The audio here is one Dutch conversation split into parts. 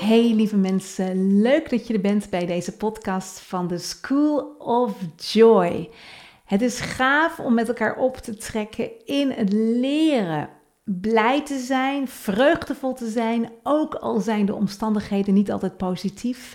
Hey lieve mensen, leuk dat je er bent bij deze podcast van de School of Joy. Het is gaaf om met elkaar op te trekken in het leren. Blij te zijn, vreugdevol te zijn, ook al zijn de omstandigheden niet altijd positief.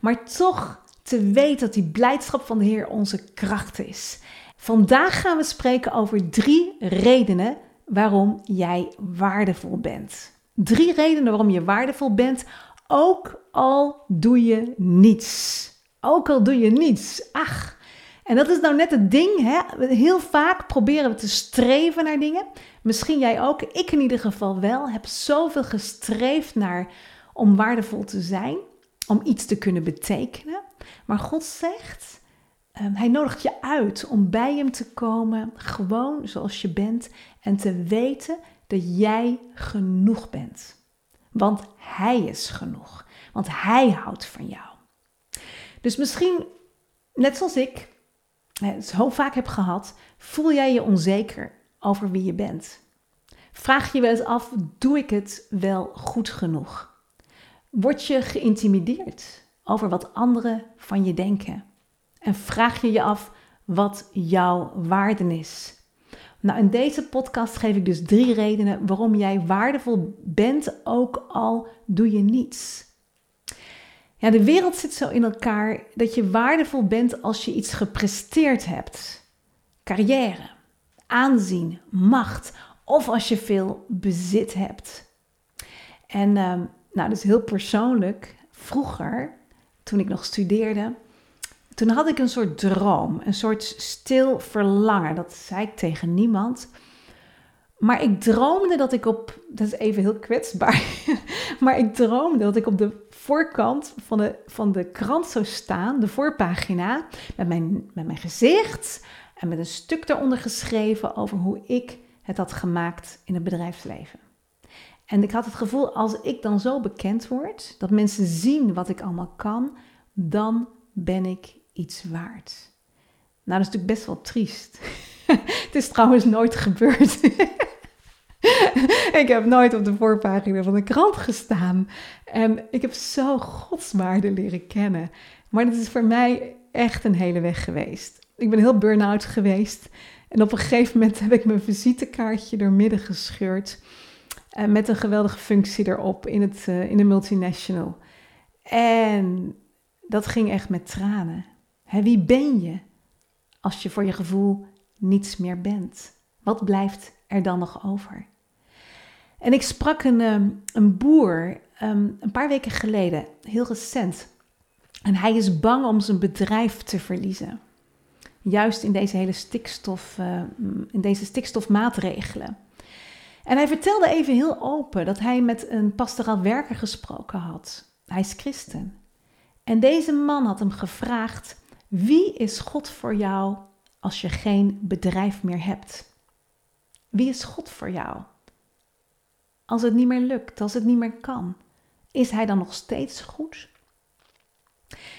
Maar toch te weten dat die blijdschap van de Heer onze kracht is. Vandaag gaan we spreken over drie redenen waarom jij waardevol bent. Drie redenen waarom je waardevol bent, ook al doe je niets. Ook al doe je niets. Ach, en dat is nou net het ding. Hè? Heel vaak proberen we te streven naar dingen. Misschien jij ook. Ik in ieder geval wel. Heb zoveel gestreefd naar om waardevol te zijn. Om iets te kunnen betekenen. Maar God zegt, um, hij nodigt je uit om bij hem te komen. Gewoon zoals je bent. En te weten dat jij genoeg bent. Want Hij is genoeg. Want Hij houdt van jou. Dus misschien, net zoals ik zo vaak heb gehad, voel jij je onzeker over wie je bent. Vraag je wel eens af, doe ik het wel goed genoeg? Word je geïntimideerd over wat anderen van je denken? En vraag je je af wat jouw waarde is? Nou, in deze podcast geef ik dus drie redenen waarom jij waardevol bent, ook al doe je niets. Ja, de wereld zit zo in elkaar dat je waardevol bent als je iets gepresteerd hebt. Carrière, aanzien, macht of als je veel bezit hebt. En uh, nou, is heel persoonlijk. Vroeger, toen ik nog studeerde, toen had ik een soort droom, een soort stil verlangen. Dat zei ik tegen niemand. Maar ik droomde dat ik op, dat is even heel kwetsbaar, maar ik droomde dat ik op de voorkant van de, van de krant zou staan, de voorpagina, met mijn, met mijn gezicht en met een stuk daaronder geschreven over hoe ik het had gemaakt in het bedrijfsleven. En ik had het gevoel, als ik dan zo bekend word, dat mensen zien wat ik allemaal kan, dan ben ik iets waard. Nou, dat is natuurlijk best wel triest. het is trouwens nooit gebeurd. ik heb nooit op de voorpagina van de krant gestaan. En ik heb zo godswaarde leren kennen. Maar dat is voor mij echt een hele weg geweest. Ik ben heel burn-out geweest. En op een gegeven moment heb ik mijn visitekaartje door midden gescheurd. Uh, met een geweldige functie erop in, het, uh, in de multinational. En dat ging echt met tranen wie ben je als je voor je gevoel niets meer bent? Wat blijft er dan nog over? En ik sprak een, ehm, een boer ehm, een paar weken geleden, heel recent. En hij is bang om zijn bedrijf te verliezen. Juist in deze hele stikstof, uh, in deze stikstofmaatregelen. En hij vertelde even heel open dat hij met een pastoraal werker gesproken had. Hij is christen. En deze man had hem gevraagd wie is God voor jou als je geen bedrijf meer hebt? Wie is God voor jou? Als het niet meer lukt, als het niet meer kan, is Hij dan nog steeds goed?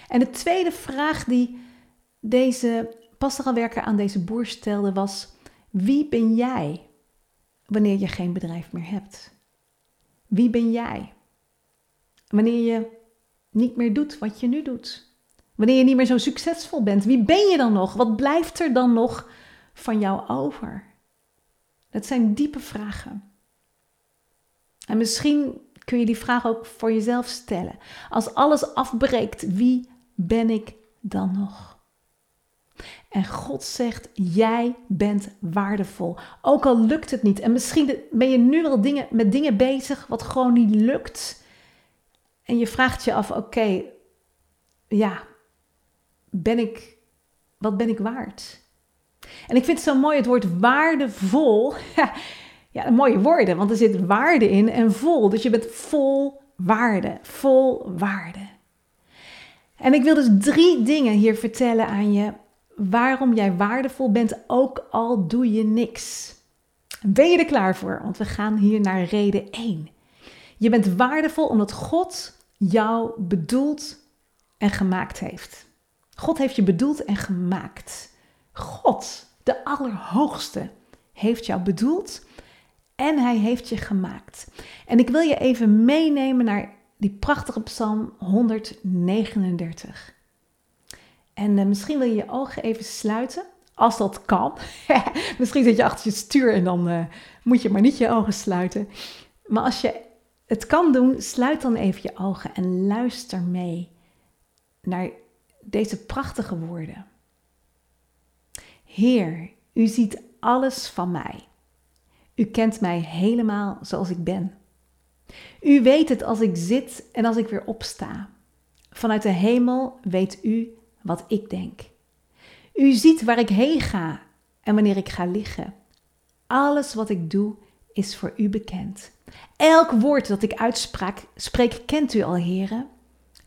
En de tweede vraag die deze pastoralwerker aan deze boer stelde was: Wie ben jij wanneer je geen bedrijf meer hebt? Wie ben jij wanneer je niet meer doet wat je nu doet? Wanneer je niet meer zo succesvol bent, wie ben je dan nog? Wat blijft er dan nog van jou over? Dat zijn diepe vragen. En misschien kun je die vraag ook voor jezelf stellen. Als alles afbreekt, wie ben ik dan nog? En God zegt, jij bent waardevol. Ook al lukt het niet. En misschien ben je nu wel dingen, met dingen bezig wat gewoon niet lukt. En je vraagt je af, oké, ja, ben ik, wat ben ik waard? En ik vind het zo mooi het woord waardevol. ja, mooie woorden, want er zit waarde in en vol. Dus je bent vol waarde, vol waarde. En ik wil dus drie dingen hier vertellen aan je waarom jij waardevol bent, ook al doe je niks. Ben je er klaar voor? Want we gaan hier naar reden 1. Je bent waardevol omdat God jou bedoeld en gemaakt heeft. God heeft je bedoeld en gemaakt. God, de Allerhoogste, heeft jou bedoeld en hij heeft je gemaakt. En ik wil je even meenemen naar die prachtige Psalm 139. En uh, misschien wil je je ogen even sluiten, als dat kan. misschien zit je achter je stuur en dan uh, moet je maar niet je ogen sluiten. Maar als je het kan doen, sluit dan even je ogen en luister mee naar deze prachtige woorden. Heer, u ziet alles van mij. U kent mij helemaal zoals ik ben. U weet het als ik zit en als ik weer opsta. Vanuit de hemel weet u wat ik denk. U ziet waar ik heen ga en wanneer ik ga liggen. Alles wat ik doe is voor u bekend. Elk woord dat ik uitspraak, spreek, kent u al, heren.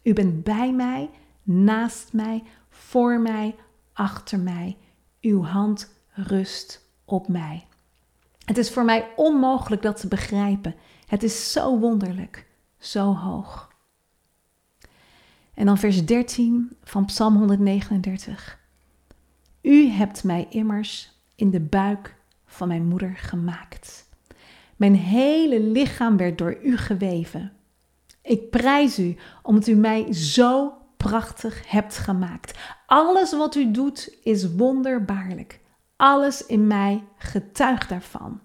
U bent bij mij, naast mij, voor mij, achter mij. Uw hand rust op mij. Het is voor mij onmogelijk dat te begrijpen. Het is zo wonderlijk, zo hoog. En dan vers 13 van Psalm 139. U hebt mij immers in de buik van mijn moeder gemaakt. Mijn hele lichaam werd door u geweven. Ik prijs u omdat u mij zo prachtig hebt gemaakt. Alles wat u doet is wonderbaarlijk. Alles in mij getuigt daarvan.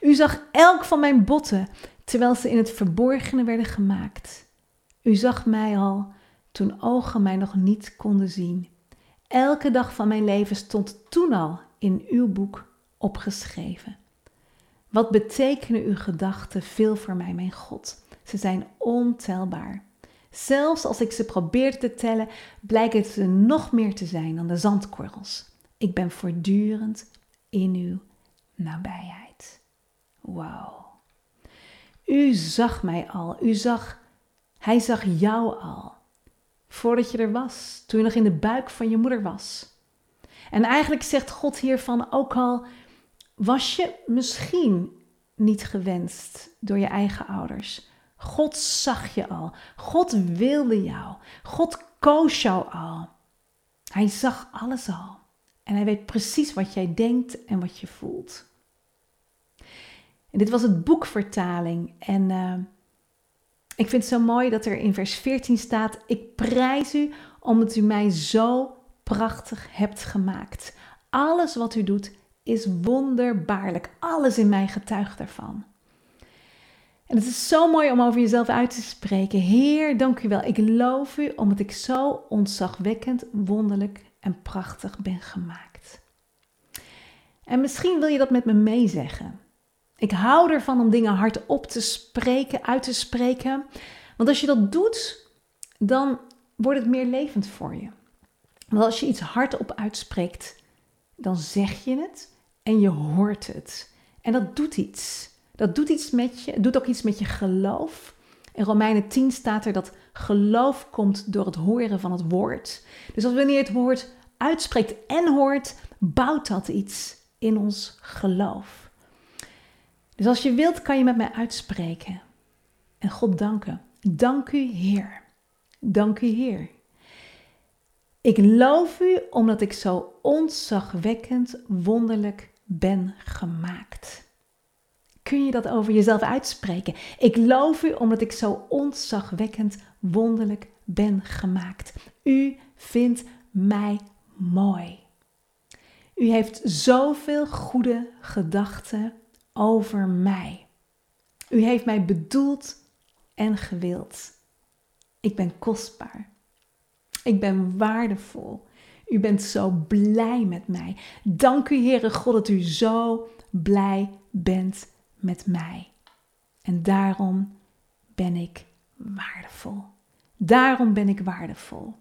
U zag elk van mijn botten terwijl ze in het verborgene werden gemaakt. U zag mij al toen ogen mij nog niet konden zien. Elke dag van mijn leven stond toen al in uw boek opgeschreven. Wat betekenen uw gedachten veel voor mij, mijn God? Ze zijn ontelbaar. Zelfs als ik ze probeer te tellen, blijken ze nog meer te zijn dan de zandkorrels. Ik ben voortdurend in uw nabijheid. Wauw. U zag mij al. U zag, hij zag jou al. Voordat je er was, toen je nog in de buik van je moeder was. En eigenlijk zegt God hiervan ook al, was je misschien niet gewenst door je eigen ouders. God zag je al. God wilde jou. God koos jou al. Hij zag alles al. En hij weet precies wat jij denkt en wat je voelt. En dit was het boekvertaling. En uh, ik vind het zo mooi dat er in vers 14 staat: Ik prijs u omdat u mij zo prachtig hebt gemaakt. Alles wat u doet is wonderbaarlijk. Alles in mij getuigt ervan. En het is zo mooi om over jezelf uit te spreken. Heer, dank u wel. Ik loof u omdat ik zo ontzagwekkend, wonderlijk en prachtig ben gemaakt. En misschien wil je dat met me meezeggen. Ik hou ervan om dingen hardop te spreken, uit te spreken. Want als je dat doet, dan wordt het meer levend voor je. Want als je iets hardop uitspreekt, dan zeg je het en je hoort het. En dat doet iets. Dat doet iets met je, doet ook iets met je geloof. In Romeinen 10 staat er dat geloof komt door het horen van het woord. Dus als wanneer het woord uitspreekt en hoort, bouwt dat iets in ons geloof. Dus als je wilt, kan je met mij uitspreken. En God danken. Dank u, Heer. Dank u, Heer. Ik loof u omdat ik zo ontzagwekkend wonderlijk ben gemaakt. Kun je dat over jezelf uitspreken? Ik loof u omdat ik zo ontzagwekkend wonderlijk ben gemaakt. U vindt mij mooi. U heeft zoveel goede gedachten over mij. U heeft mij bedoeld en gewild. Ik ben kostbaar. Ik ben waardevol. U bent zo blij met mij. Dank u, Heere God, dat u zo blij bent met mij. En daarom ben ik waardevol. Daarom ben ik waardevol.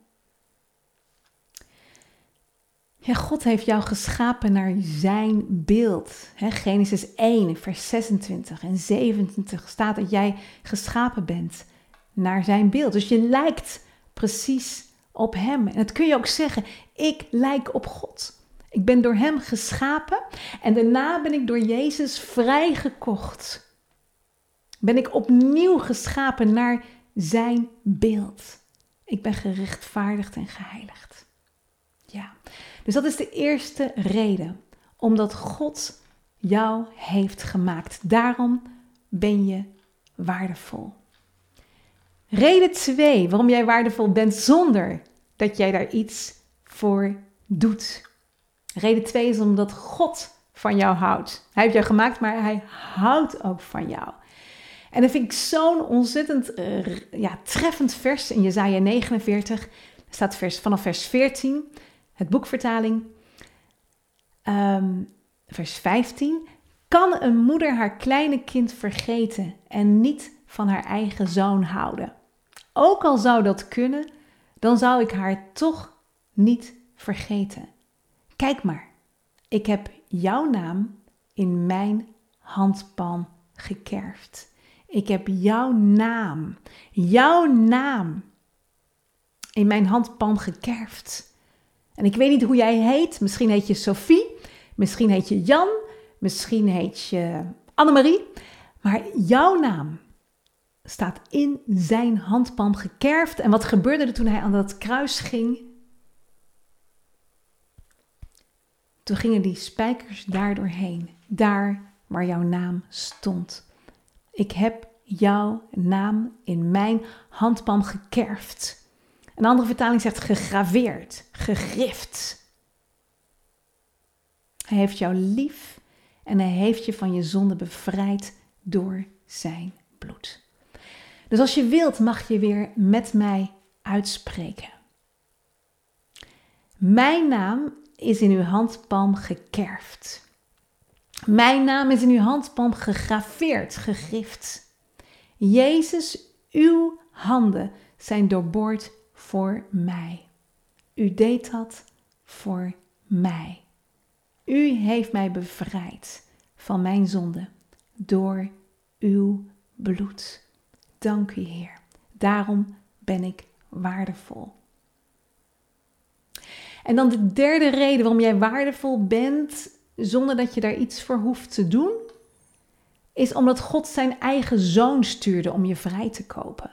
Ja, God heeft jou geschapen naar zijn beeld. Genesis 1, vers 26 en 27 staat dat jij geschapen bent naar zijn beeld. Dus je lijkt precies op Hem. En dat kun je ook zeggen, ik lijk op God. Ik ben door Hem geschapen en daarna ben ik door Jezus vrijgekocht. Ben ik opnieuw geschapen naar Zijn beeld. Ik ben gerechtvaardigd en geheiligd. Ja, dus dat is de eerste reden. Omdat God jou heeft gemaakt. Daarom ben je waardevol. Reden 2 waarom jij waardevol bent zonder dat jij daar iets voor doet. Reden 2 is omdat God van jou houdt. Hij heeft jou gemaakt, maar hij houdt ook van jou. En dat vind ik zo'n ontzettend uh, ja, treffend vers in Jezaja 49. Er staat vers, vanaf vers 14, het boekvertaling. Um, vers 15. Kan een moeder haar kleine kind vergeten en niet van haar eigen zoon houden? Ook al zou dat kunnen, dan zou ik haar toch niet vergeten. Kijk maar, ik heb jouw naam in mijn handpalm gekerfd. Ik heb jouw naam, jouw naam in mijn handpalm gekerfd. En ik weet niet hoe jij heet. Misschien heet je Sophie, misschien heet je Jan, misschien heet je Annemarie. Maar jouw naam staat in zijn handpalm gekerfd. En wat gebeurde er toen hij aan dat kruis ging? Toen gingen die spijkers daar doorheen, daar waar jouw naam stond. Ik heb jouw naam in mijn handpalm gekerfd. Een andere vertaling zegt gegraveerd, gegrift. Hij heeft jou lief en hij heeft je van je zonde bevrijd door zijn bloed. Dus als je wilt, mag je weer met mij uitspreken. Mijn naam is in uw handpalm gekerfd. Mijn naam is in uw handpalm gegraveerd, gegrift. Jezus, uw handen zijn doorboord voor mij. U deed dat voor mij. U heeft mij bevrijd van mijn zonde door uw bloed. Dank u, Heer. Daarom ben ik waardevol. En dan de derde reden waarom jij waardevol bent, zonder dat je daar iets voor hoeft te doen, is omdat God zijn eigen zoon stuurde om je vrij te kopen.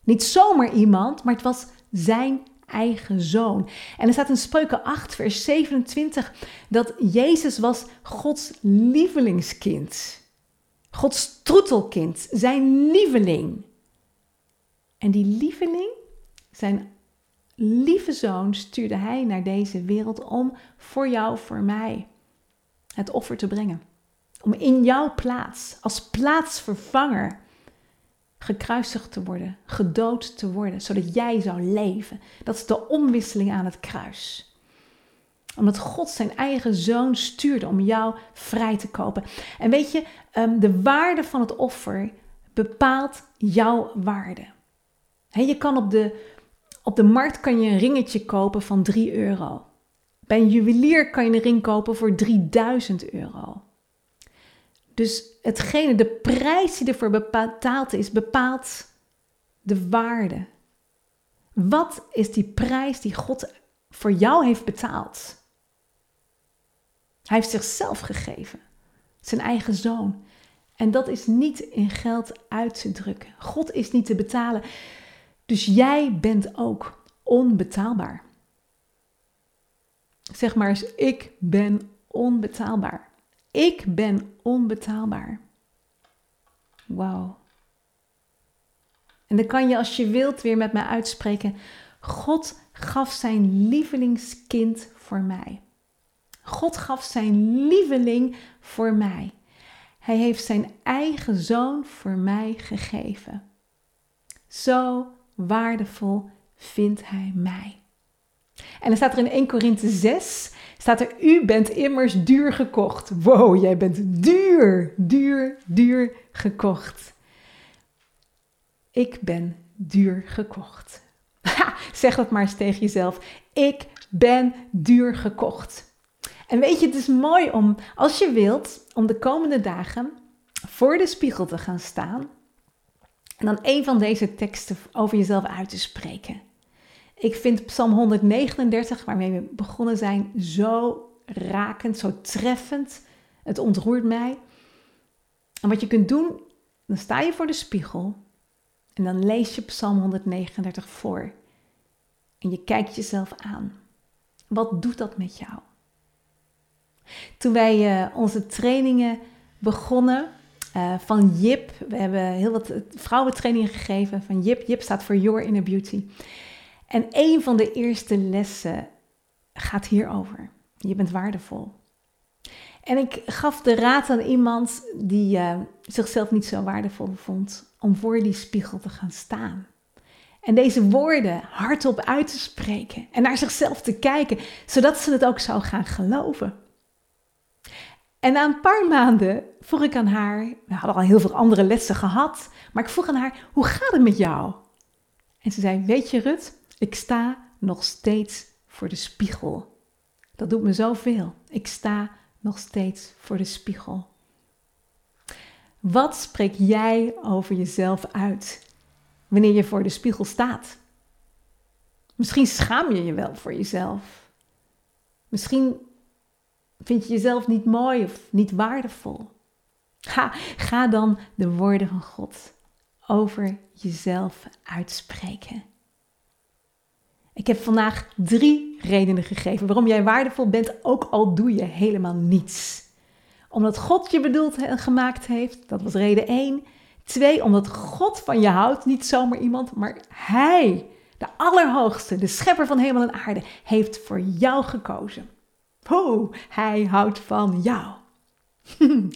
Niet zomaar iemand, maar het was zijn eigen zoon. En er staat in Spreuken 8, vers 27, dat Jezus was Gods lievelingskind. Gods troetelkind, zijn lieveling. En die lieveling, zijn lieve zoon, stuurde hij naar deze wereld om voor jou, voor mij, het offer te brengen. Om in jouw plaats, als plaatsvervanger, gekruisigd te worden, gedood te worden, zodat jij zou leven. Dat is de omwisseling aan het kruis omdat God zijn eigen zoon stuurde om jou vrij te kopen. En weet je, ehm, de waarde van het offer bepaalt jouw waarde. je kan op de, op de markt kan je een ringetje kopen van 3 euro. Bij een juwelier kan je een ring kopen voor 3000 euro. Dus hetgene, de prijs die ervoor betaald is, bepaalt de waarde. Wat is die prijs die God voor jou heeft betaald? Hij heeft zichzelf gegeven, zijn eigen zoon. En dat is niet in geld uit te drukken. God is niet te betalen. Dus jij bent ook onbetaalbaar. Zeg maar eens, ik ben onbetaalbaar. Ik ben onbetaalbaar. Wauw. En dan kan je als je wilt weer met mij uitspreken. God gaf zijn lievelingskind voor mij. God gaf zijn lieveling voor mij. Hij heeft zijn eigen zoon voor mij gegeven. Zo waardevol vindt hij mij. En dan staat er in 1 Korinthe 6, staat er, u bent immers duur gekocht. Wow, jij bent duur, duur, duur gekocht. Ik ben duur gekocht. Zeg dat maar eens tegen jezelf. Ik ben duur gekocht. En weet je, het is mooi om, als je wilt, om de komende dagen voor de spiegel te gaan staan en dan een van deze teksten over jezelf uit te spreken. Ik vind Psalm 139, waarmee we begonnen zijn, zo rakend, zo treffend. Het ontroert mij. En wat je kunt doen, dan sta je voor de spiegel en dan lees je Psalm 139 voor. En je kijkt jezelf aan. Wat doet dat met jou? Toen wij uh, onze trainingen begonnen uh, van Jip, we hebben heel wat vrouwentrainingen gegeven van Jip. Jip staat voor Your Inner Beauty. En een van de eerste lessen gaat hierover. Je bent waardevol. En ik gaf de raad aan iemand die uh, zichzelf niet zo waardevol vond om voor die spiegel te gaan staan. En deze woorden hardop uit te spreken en naar zichzelf te kijken, zodat ze het ook zou gaan geloven. En na een paar maanden vroeg ik aan haar, we hadden al heel veel andere lessen gehad, maar ik vroeg aan haar, hoe gaat het met jou? En ze zei, weet je Rut, ik sta nog steeds voor de spiegel. Dat doet me zoveel. Ik sta nog steeds voor de spiegel. Wat spreek jij over jezelf uit wanneer je voor de spiegel staat? Misschien schaam je je wel voor jezelf. Misschien vind je jezelf niet mooi of niet waardevol. Ga, dan de woorden van God over jezelf uitspreken. Ik heb vandaag drie redenen gegeven waarom jij waardevol bent, ook al doe je helemaal niets. Omdat God je bedoeld en gemaakt heeft, dat was reden één. Twee, omdat God van je houdt, niet zomaar iemand, maar Hij, de Allerhoogste, de Schepper van hemel en aarde, heeft voor jou gekozen. Oh, Hij houdt van jou.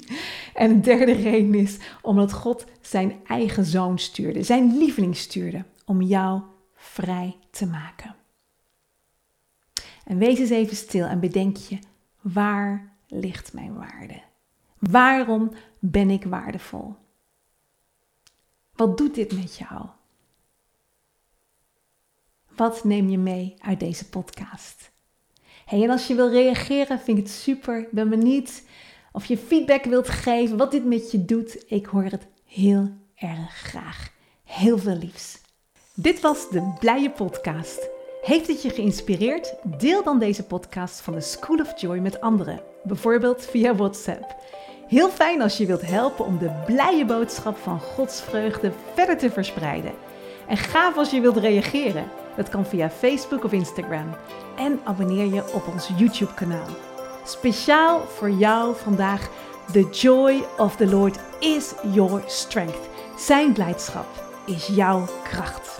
en de derde reden is omdat God zijn eigen zoon stuurde, zijn lieveling stuurde, om jou vrij te maken. En wees eens even stil en bedenk je, waar ligt mijn waarde? Waarom ben ik waardevol? Wat doet dit met jou? Wat neem je mee uit deze podcast? Hey, en als je wil reageren, vind ik het super. Ik ben benieuwd of je feedback wilt geven, wat dit met je doet. Ik hoor het heel erg graag. Heel veel liefs. Dit was de Blije Podcast. Heeft het je geïnspireerd? Deel dan deze podcast van de School of Joy met anderen, bijvoorbeeld via WhatsApp. Heel fijn als je wilt helpen om de blije boodschap van Gods vreugde verder te verspreiden. En gaaf als je wilt reageren. Dat kan via Facebook of Instagram. En abonneer je op ons YouTube-kanaal. Speciaal voor jou vandaag: The joy of the Lord is your strength. Zijn blijdschap is jouw kracht.